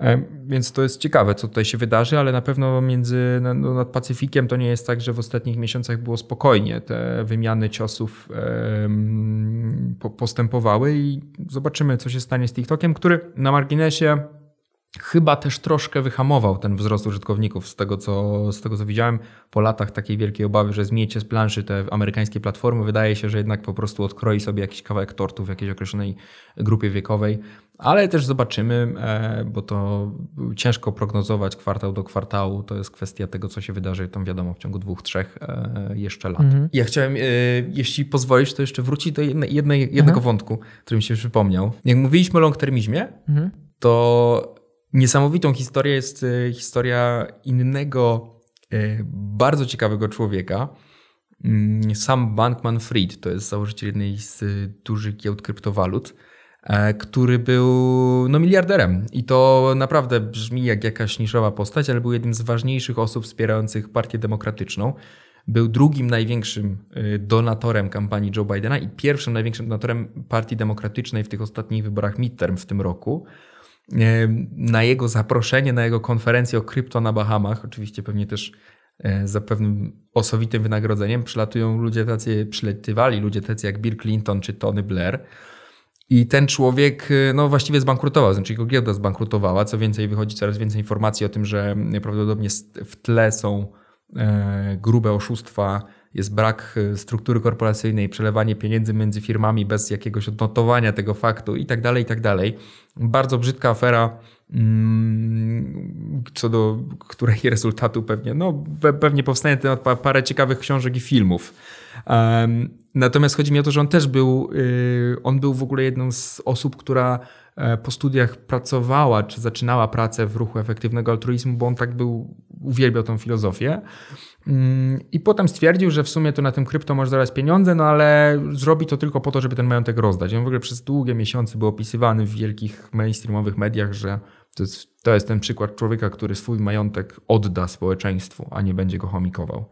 E, więc to jest ciekawe, co tutaj się wydarzy, ale na pewno między no, nad Pacyfikiem to nie jest tak, że w ostatnich miesiącach było spokojnie. Te wymiany ciosów postępowały i zobaczymy, co się stanie z TikTokiem, który na marginesie chyba też troszkę wyhamował ten wzrost użytkowników z tego, co, z tego, co widziałem. Po latach takiej wielkiej obawy, że zmiecie z planszy te amerykańskie platformy, wydaje się, że jednak po prostu odkroi sobie jakiś kawałek tortu w jakiejś określonej grupie wiekowej. Ale też zobaczymy, e, bo to ciężko prognozować kwartał do kwartału. To jest kwestia tego, co się wydarzy, tam wiadomo, w ciągu dwóch, trzech e, jeszcze lat. Mhm. Ja chciałem, e, jeśli pozwolisz, to jeszcze wrócić do jednej, jednego mhm. wątku, który mi się przypomniał. Jak mówiliśmy o long-termizmie, mhm. to Niesamowitą historią jest e, historia innego, e, bardzo ciekawego człowieka. Mm, Sam Bankman-Fried, to jest założyciel jednej z dużych giełd kryptowalut, e, który był no, miliarderem. I to naprawdę brzmi jak jakaś niszowa postać, ale był jednym z ważniejszych osób wspierających Partię Demokratyczną. Był drugim największym donatorem kampanii Joe Bidena i pierwszym największym donatorem Partii Demokratycznej w tych ostatnich wyborach midterm w tym roku na jego zaproszenie, na jego konferencję o krypto na Bahamach, oczywiście pewnie też e, za pewnym osobitym wynagrodzeniem, przylatują ludzie tacy, przyletywali ludzie tacy jak Bill Clinton czy Tony Blair. I ten człowiek e, no, właściwie zbankrutował, znaczy jego giełda zbankrutowała. Co więcej, wychodzi coraz więcej informacji o tym, że prawdopodobnie w tle są e, grube oszustwa jest brak e, struktury korporacyjnej, przelewanie pieniędzy między firmami bez jakiegoś odnotowania tego faktu i tak dalej, i tak dalej. Bardzo brzydka afera, mm, co do której rezultatu pewnie, no pewnie powstanie temat parę ciekawych książek i filmów. Natomiast chodzi mi o to, że on też był, y, on był w ogóle jedną z osób, która e, po studiach pracowała, czy zaczynała pracę w ruchu efektywnego altruizmu, bo on tak był, uwielbiał tą filozofię. Mm, I potem stwierdził, że w sumie to na tym krypto może zaraz pieniądze, no ale zrobi to tylko po to, żeby ten majątek rozdać. On w ogóle przez długie miesiące był opisywany w wielkich mainstreamowych mediach, że to jest, to jest ten przykład człowieka, który swój majątek odda społeczeństwu, a nie będzie go chomikował.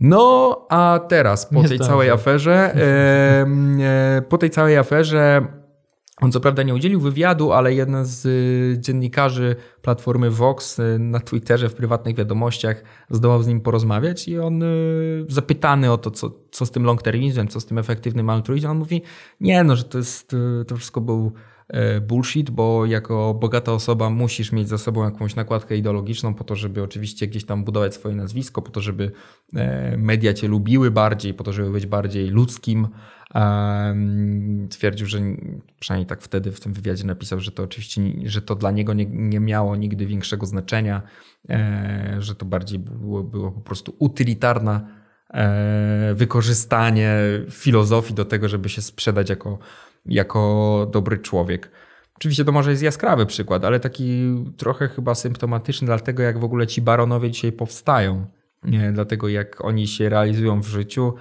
No, a teraz po tej całej aferze, e, po tej całej aferze on co prawda nie udzielił wywiadu, ale jeden z y, dziennikarzy platformy Vox y, na Twitterze w prywatnych wiadomościach zdołał z nim porozmawiać i on y, zapytany o to, co, co z tym long termizmem, co z tym efektywnym altruizmem, on mówi, nie no, że to jest, to wszystko był bullshit, bo jako bogata osoba musisz mieć za sobą jakąś nakładkę ideologiczną po to, żeby oczywiście gdzieś tam budować swoje nazwisko, po to, żeby e, media cię lubiły bardziej, po to, żeby być bardziej ludzkim, Twierdził, że przynajmniej tak wtedy w tym wywiadzie napisał, że to oczywiście, że to dla niego nie, nie miało nigdy większego znaczenia, e, że to bardziej było, było po prostu utylitarne wykorzystanie filozofii do tego, żeby się sprzedać jako, jako dobry człowiek. Oczywiście to może jest jaskrawy przykład, ale taki trochę chyba symptomatyczny dlatego, jak w ogóle ci baronowie dzisiaj powstają. Dlatego jak oni się realizują w życiu,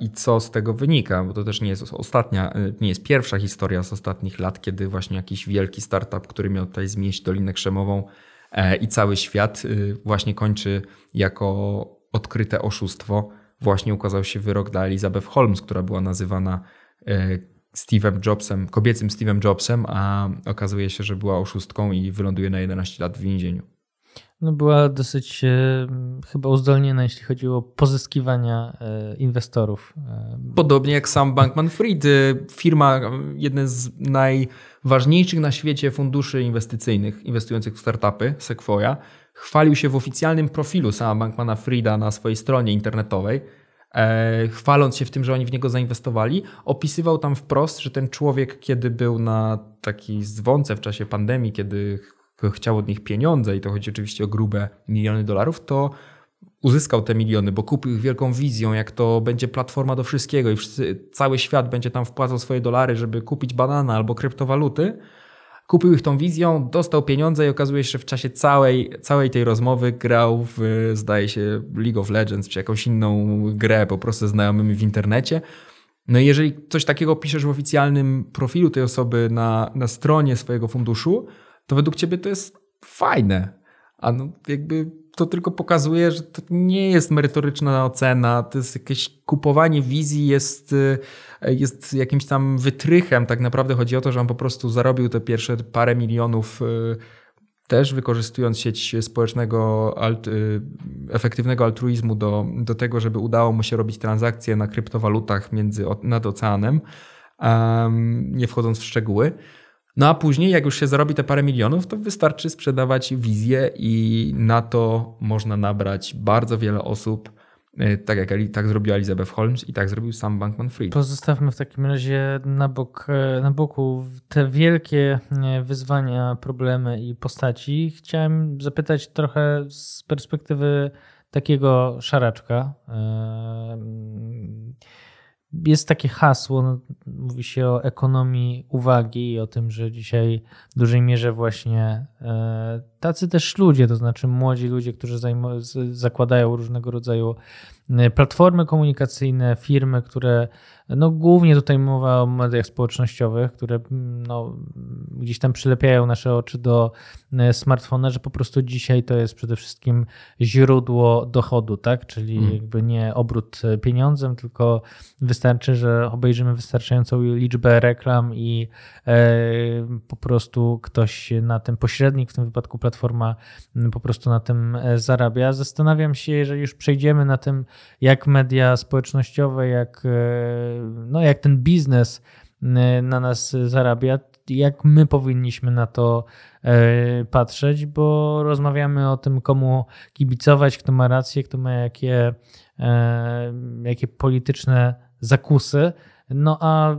i co z tego wynika, bo to też nie jest ostatnia, y, nie jest pierwsza historia z ostatnich lat, kiedy właśnie jakiś wielki startup, który miał tutaj zmieść Dolinę Krzemową e, i cały świat y, właśnie kończy jako odkryte oszustwo. Właśnie ukazał się wyrok dla Elizabeth Holmes, która była nazywana e, Steve'em Jobsem, kobiecym Steve'em Jobsem, a okazuje się, że była oszustką i wyląduje na 11 lat w więzieniu no była dosyć e, chyba uzdolniona, jeśli chodzi o pozyskiwania e, inwestorów. E, Podobnie jak sam Bankman Fried, firma, jeden z najważniejszych na świecie funduszy inwestycyjnych inwestujących w startupy, Sequoia, chwalił się w oficjalnym profilu sama Bankmana Frieda na swojej stronie internetowej, chwaląc się w tym, że oni w niego zainwestowali, opisywał tam wprost, że ten człowiek, kiedy był na takiej zwące w czasie pandemii, kiedy chciał od nich pieniądze i to chodzi oczywiście o grube miliony dolarów, to uzyskał te miliony, bo kupił ich wielką wizją, jak to będzie platforma do wszystkiego i wszyscy, cały świat będzie tam wpłacał swoje dolary, żeby kupić banana albo kryptowaluty. Kupił ich tą wizją, dostał pieniądze i okazuje się, że w czasie całej, całej tej rozmowy grał w, zdaje się, League of Legends czy jakąś inną grę po prostu znajomymi w internecie. No i jeżeli coś takiego piszesz w oficjalnym profilu tej osoby na, na stronie swojego funduszu, to według ciebie to jest fajne. A no jakby to tylko pokazuje, że to nie jest merytoryczna ocena, to jest jakieś kupowanie wizji, jest, y, jest jakimś tam wytrychem. Tak naprawdę chodzi o to, że on po prostu zarobił te pierwsze parę milionów y, też wykorzystując sieć społecznego, alt, y, efektywnego altruizmu do, do tego, żeby udało mu się robić transakcje na kryptowalutach między, nad oceanem, um, nie wchodząc w szczegóły. No a później, jak już się zarobi te parę milionów, to wystarczy sprzedawać wizję i na to można nabrać bardzo wiele osób, e, tak jak tak zrobiła Elizabeth Holmes i tak zrobił sam Bankman-Fried. Pozostawmy w takim razie na, bok, e, na boku te wielkie e, wyzwania, problemy i postaci. Chciałem zapytać trochę z perspektywy takiego szaraczka jest takie hasło, no, mówi się o ekonomii uwagi i o tym, że dzisiaj w dużej mierze właśnie e, tacy też ludzie, to znaczy młodzi ludzie, którzy zakładają różnego rodzaju platformy komunikacyjne, firmy, które no głównie tutaj mowa o mediach społecznościowych, które no, gdzieś tam przylepiają nasze oczy do e, smartfona, że po prostu dzisiaj to jest przede wszystkim źródło dochodu, tak? Czyli mm. jakby nie obrót pieniądzem, tylko wystarczy, że obejrzymy wystarczającą liczbę reklam i e, po prostu ktoś na tym pośrednik, w tym wypadku platforma po prostu na tym e, zarabia. Zastanawiam się, jeżeli już przejdziemy na tym, jak media społecznościowe, jak no, jak ten biznes y, na nas zarabia, jak my powinniśmy na to e, patrzeć, bo rozmawiamy o tym, komu kibicować, kto ma rację, kto ma jakie, e, jakie polityczne zakusy. No a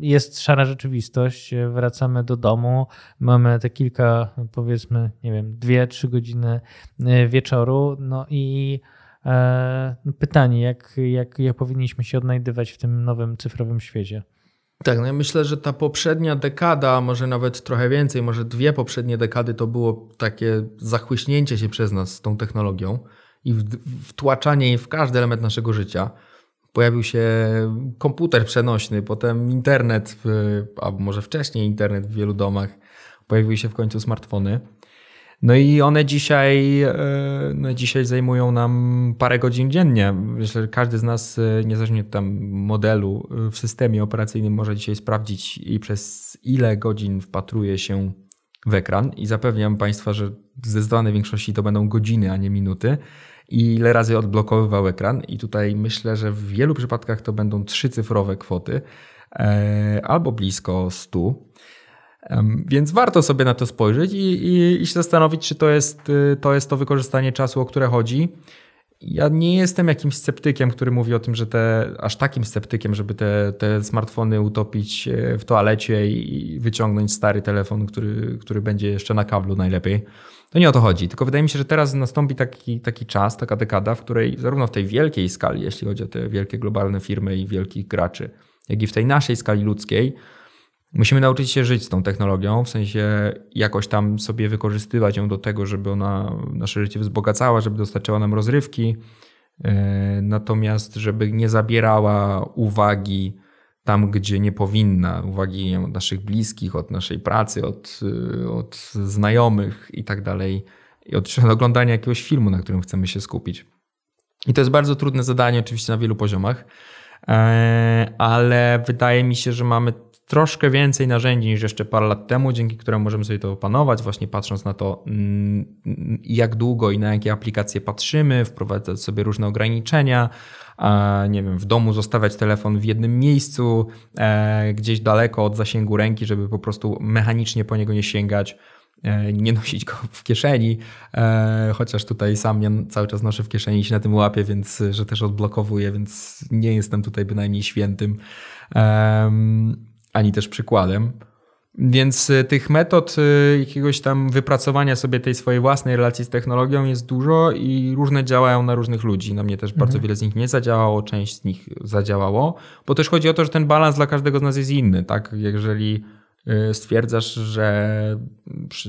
jest szara rzeczywistość, wracamy do domu, mamy te kilka, powiedzmy, nie wiem, dwie, trzy godziny e, wieczoru, no i E, pytanie, jak, jak, jak powinniśmy się odnajdywać w tym nowym cyfrowym świecie? Tak, no ja myślę, że ta poprzednia dekada, może nawet trochę więcej, może dwie poprzednie dekady to było takie zachłyśnięcie się przez nas tą technologią i wtłaczanie jej w każdy element naszego życia. Pojawił się komputer przenośny, potem internet, albo może wcześniej internet w wielu domach. Pojawiły się w końcu smartfony. No i one dzisiaj, e, no dzisiaj zajmują nam parę godzin dziennie. Myślę, że każdy z nas, e, niezależnie od tam modelu e, w systemie operacyjnym, może dzisiaj sprawdzić i przez ile godzin wpatruje się w ekran. I zapewniam Państwa, że zdecydowanej większości to będą godziny, a nie minuty. I ile razy odblokowywał ekran. I tutaj myślę, że w wielu przypadkach to będą trzycyfrowe kwoty albo blisko 100. Więc warto sobie na to spojrzeć i, i, i się zastanowić, czy to jest, y, to jest to wykorzystanie czasu, o które chodzi. Ja nie jestem jakimś sceptykiem, który mówi o tym, że te, aż takim sceptykiem, żeby te, te smartfony utopić e, w toalecie i wyciągnąć stary telefon, który, który będzie jeszcze na kablu najlepiej. To nie o to chodzi. Tylko wydaje mi się, że teraz nastąpi taki, taki czas, taka dekada, w której zarówno w tej wielkiej skali, jeśli chodzi o te wielkie globalne firmy i wielkich graczy, jak i w tej naszej skali ludzkiej, Musimy nauczyć się żyć z tą technologią, w sensie jakoś tam sobie wykorzystywać ją do tego, żeby ona nasze życie wzbogacała, żeby dostarczała nam rozrywki, e, natomiast żeby nie zabierała uwagi tam, gdzie nie powinna, uwagi od naszych bliskich, od naszej pracy, od, od znajomych i tak dalej, i od oglądania jakiegoś filmu, na którym chcemy się skupić. I to jest bardzo trudne zadanie, oczywiście na wielu poziomach, e, ale wydaje mi się, że mamy troszkę więcej narzędzi niż jeszcze parę lat temu, dzięki któremu możemy sobie to opanować, właśnie patrząc na to, mm, jak długo i na jakie aplikacje patrzymy, wprowadzać sobie różne ograniczenia, nie wiem, w domu zostawiać telefon w jednym miejscu, e, gdzieś daleko od zasięgu ręki, żeby po prostu mechanicznie po niego nie sięgać e, nie nosić go w kieszeni, e, chociaż tutaj sam ja cały czas noszę w kieszeni i się na tym łapię, więc że też odblokowuję, więc nie jestem tutaj bynajmniej świętym ani też przykładem. Więc y, tych metod y, jakiegoś tam wypracowania sobie tej swojej własnej relacji z technologią jest dużo i różne działają na różnych ludzi. Na mnie też mhm. bardzo wiele z nich nie zadziałało, część z nich zadziałało, bo też chodzi o to, że ten balans dla każdego z nas jest inny. Tak? Jeżeli stwierdzasz, że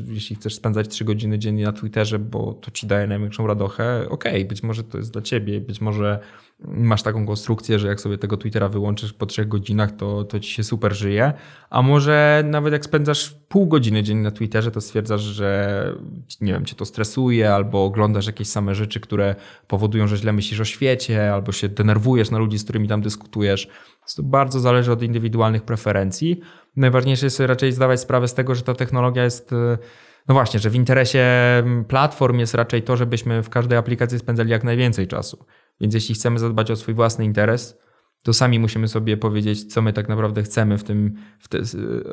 jeśli chcesz spędzać 3 godziny dziennie na Twitterze, bo to ci daje największą radochę, okej, okay, być może to jest dla ciebie, być może masz taką konstrukcję, że jak sobie tego Twittera wyłączysz po trzech godzinach, to, to ci się super żyje. A może nawet jak spędzasz pół godziny dziennie na Twitterze, to stwierdzasz, że nie wiem, cię to stresuje, albo oglądasz jakieś same rzeczy, które powodują, że źle myślisz o świecie, albo się denerwujesz na ludzi, z którymi tam dyskutujesz. To bardzo zależy od indywidualnych preferencji. Najważniejsze jest raczej zdawać sprawę z tego, że ta technologia jest No właśnie, że w interesie platform jest raczej to, żebyśmy w każdej aplikacji spędzali jak najwięcej czasu. Więc jeśli chcemy zadbać o swój własny interes, to sami musimy sobie powiedzieć, co my tak naprawdę chcemy w tym, w te,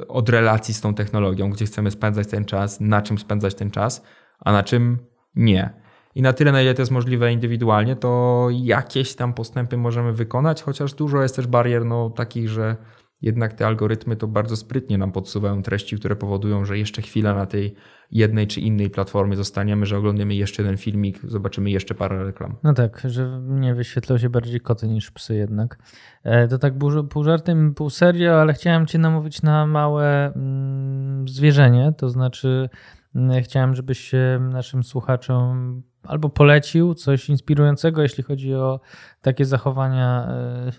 od relacji z tą technologią, gdzie chcemy spędzać ten czas, na czym spędzać ten czas, a na czym nie. I na tyle, na ile to jest możliwe indywidualnie, to jakieś tam postępy możemy wykonać, chociaż dużo jest też barier no, takich, że jednak te algorytmy to bardzo sprytnie nam podsuwają treści, które powodują, że jeszcze chwila na tej jednej czy innej platformie zostaniemy, że oglądamy jeszcze jeden filmik, zobaczymy jeszcze parę reklam. No tak, że nie wyświetlą się bardziej koty niż psy jednak. E, to tak pół żartem, pół serio, ale chciałem cię namówić na małe mm, zwierzenie, to znaczy mm, chciałem, żebyś naszym słuchaczom albo polecił coś inspirującego, jeśli chodzi o takie zachowania e,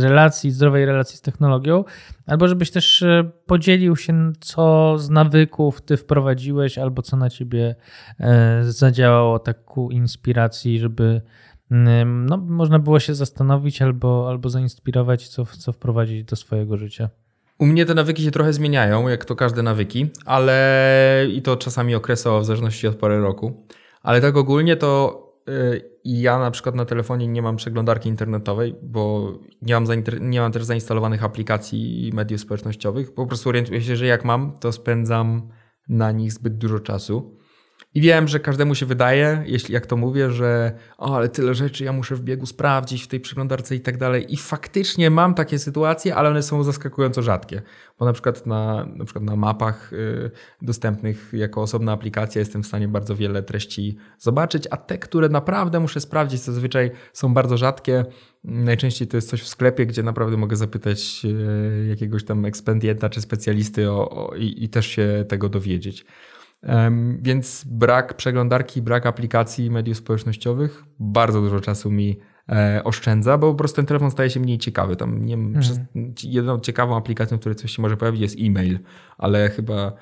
relacji, zdrowej relacji z technologią, albo żebyś też e, podzielił się, co z nawyków ty wprowadziłeś, albo co na ciebie e, zadziałało tak ku inspiracji, żeby mm, no, można było się zastanowić albo, albo zainspirować, co, co wprowadzić do swojego życia. U mnie te nawyki się trochę zmieniają, jak to każde nawyki, ale i to czasami okresowo, w zależności od pory roku. Ale tak ogólnie to y, ja na przykład na telefonie nie mam przeglądarki internetowej, bo nie mam, nie mam też zainstalowanych aplikacji mediów społecznościowych. Po prostu orientuję się, że jak mam, to spędzam na nich zbyt dużo czasu. I wiem, że każdemu się wydaje, jeśli jak to mówię, że o, ale tyle rzeczy ja muszę w biegu sprawdzić w tej przeglądarce i tak dalej. I faktycznie mam takie sytuacje, ale one są zaskakująco rzadkie. Bo na przykład na, na, przykład na mapach y, dostępnych jako osobna aplikacja jestem w stanie bardzo wiele treści zobaczyć, a te, które naprawdę muszę sprawdzić, zazwyczaj są bardzo rzadkie. Najczęściej to jest coś w sklepie, gdzie naprawdę mogę zapytać y, jakiegoś tam ekspendienta czy specjalisty o, o i, i też się tego dowiedzieć. Więc brak przeglądarki, brak aplikacji mediów społecznościowych bardzo dużo czasu mi e, oszczędza, bo po prostu ten telefon staje się mniej ciekawy. Tam nie, mhm. jedną ciekawą aplikacją, w której coś się może pojawić, jest e-mail, ale chyba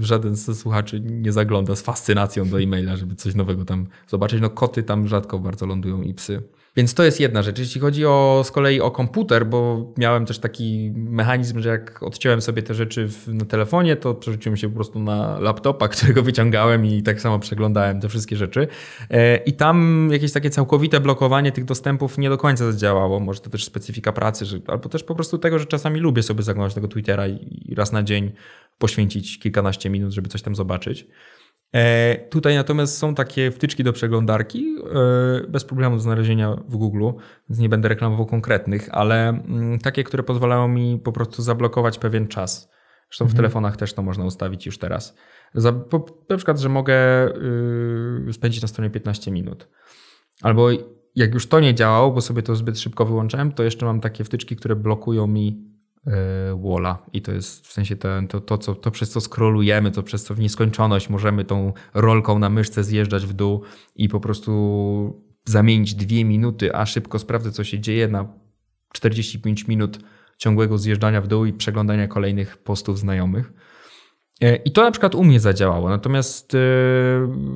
żaden z słuchaczy nie zagląda z fascynacją do e-maila, żeby coś nowego tam zobaczyć. No koty tam rzadko bardzo lądują i psy. Więc to jest jedna rzecz. Jeśli chodzi o, z kolei o komputer, bo miałem też taki mechanizm, że jak odciąłem sobie te rzeczy w, na telefonie, to przerzuciłem się po prostu na laptopa, którego wyciągałem i tak samo przeglądałem te wszystkie rzeczy. E, I tam jakieś takie całkowite blokowanie tych dostępów nie do końca zadziałało. Może to też specyfika pracy, że, albo też po prostu tego, że czasami lubię sobie zaglądać tego Twittera i, i raz na dzień poświęcić kilkanaście minut, żeby coś tam zobaczyć. E, tutaj natomiast są takie wtyczki do przeglądarki e, bez problemu do znalezienia w Google, więc nie będę reklamował konkretnych, ale mm, takie, które pozwalają mi po prostu zablokować pewien czas. Zresztą mhm. w telefonach też to można ustawić już teraz. na przykład, że mogę y, spędzić na stronie 15 minut. Albo jak już to nie działało, bo sobie to zbyt szybko wyłączałem, to jeszcze mam takie wtyczki, które blokują mi walla i to jest w sensie to, to, to, co, to przez co scrollujemy, to przez co w nieskończoność możemy tą rolką na myszce zjeżdżać w dół i po prostu zamienić dwie minuty, a szybko sprawdzę, co się dzieje na 45 minut ciągłego zjeżdżania w dół i przeglądania kolejnych postów znajomych. E, I to na przykład u mnie zadziałało, natomiast, e,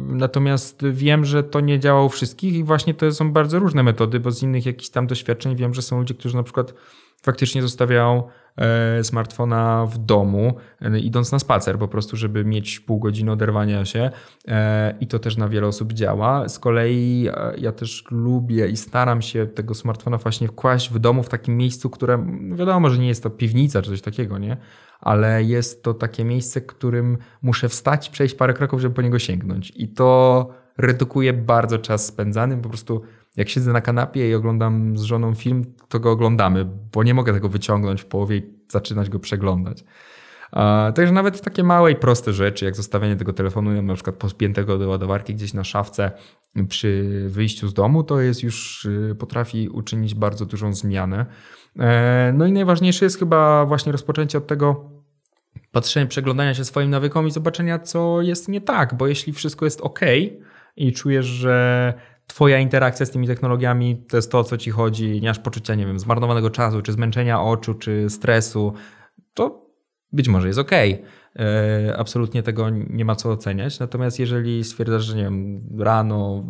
natomiast wiem, że to nie działa u wszystkich i właśnie to są bardzo różne metody, bo z innych jakichś tam doświadczeń wiem, że są ludzie, którzy na przykład faktycznie zostawiają e, smartfona w domu, idąc na spacer, po prostu, żeby mieć pół godziny oderwania się i to też na wiele osób działa. Z kolei ja też lubię i staram się tego smartfona właśnie wkłaść w domu w takim miejscu, które no wiadomo, że nie jest to piwnica czy coś takiego, nie? Ale jest to takie miejsce, którym muszę wstać, przejść parę kroków, żeby po niego sięgnąć. I to redukuje bardzo czas spędzany, po prostu jak siedzę na kanapie i oglądam z żoną film, to go oglądamy, bo nie mogę tego wyciągnąć w połowie i zaczynać go przeglądać. Także nawet takie małe i proste rzeczy, jak zostawianie tego telefonu na przykład pospiętego do ładowarki gdzieś na szafce przy wyjściu z domu, to jest już y, potrafi uczynić bardzo dużą zmianę. E, no i najważniejsze jest chyba właśnie rozpoczęcie od tego patrzenia, przeglądania się swoim nawykom i zobaczenia, co jest nie tak, bo jeśli wszystko jest ok i czujesz, że Twoja interakcja z tymi technologiami to jest to, o co ci chodzi, nie masz poczucia, nie wiem, zmarnowanego czasu, czy zmęczenia oczu, czy stresu, to być może jest ok. E, absolutnie tego nie ma co oceniać. Natomiast jeżeli stwierdzasz, że nie wiem, rano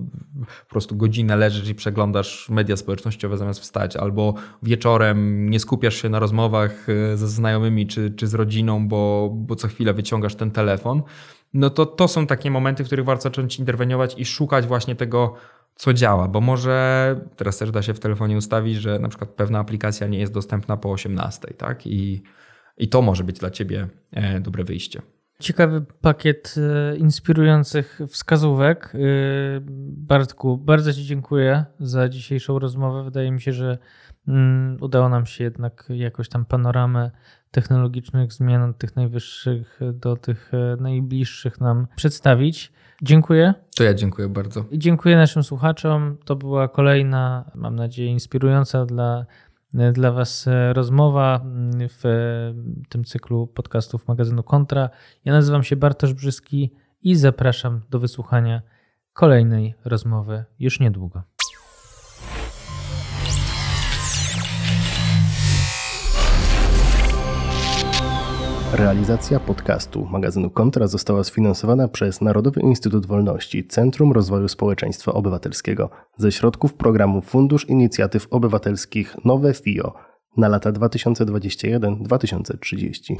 po prostu godzinę leżysz i przeglądasz media społecznościowe zamiast wstać, albo wieczorem nie skupiasz się na rozmowach e, ze znajomymi czy, czy z rodziną, bo, bo co chwilę wyciągasz ten telefon, no to to są takie momenty, w których warto zacząć interweniować i szukać właśnie tego, co działa, bo może teraz też da się w telefonie ustawić, że na przykład pewna aplikacja nie jest dostępna po 18, tak? I i to może być dla ciebie e, dobre wyjście. Ciekawy pakiet e, inspirujących wskazówek. E, Bartku, bardzo Ci dziękuję za dzisiejszą rozmowę. Wydaje mi się, że mm, udało nam się jednak jakoś tam panoramę technologicznych zmian od tych najwyższych do tych najbliższych nam przedstawić. Dziękuję. To ja dziękuję bardzo. I dziękuję naszym słuchaczom. To była kolejna, mam nadzieję, inspirująca dla dla Was e, rozmowa w e, tym cyklu podcastów magazynu Kontra. Ja nazywam się Bartosz Brzyski i zapraszam do wysłuchania kolejnej rozmowy już niedługo. Realizacja podcastu magazynu Kontra została sfinansowana przez Narodowy Instytut Wolności Centrum Rozwoju Społeczeństwa Obywatelskiego ze środków programu Fundusz Inicjatyw Obywatelskich Nowe FIO na lata 2021-2030.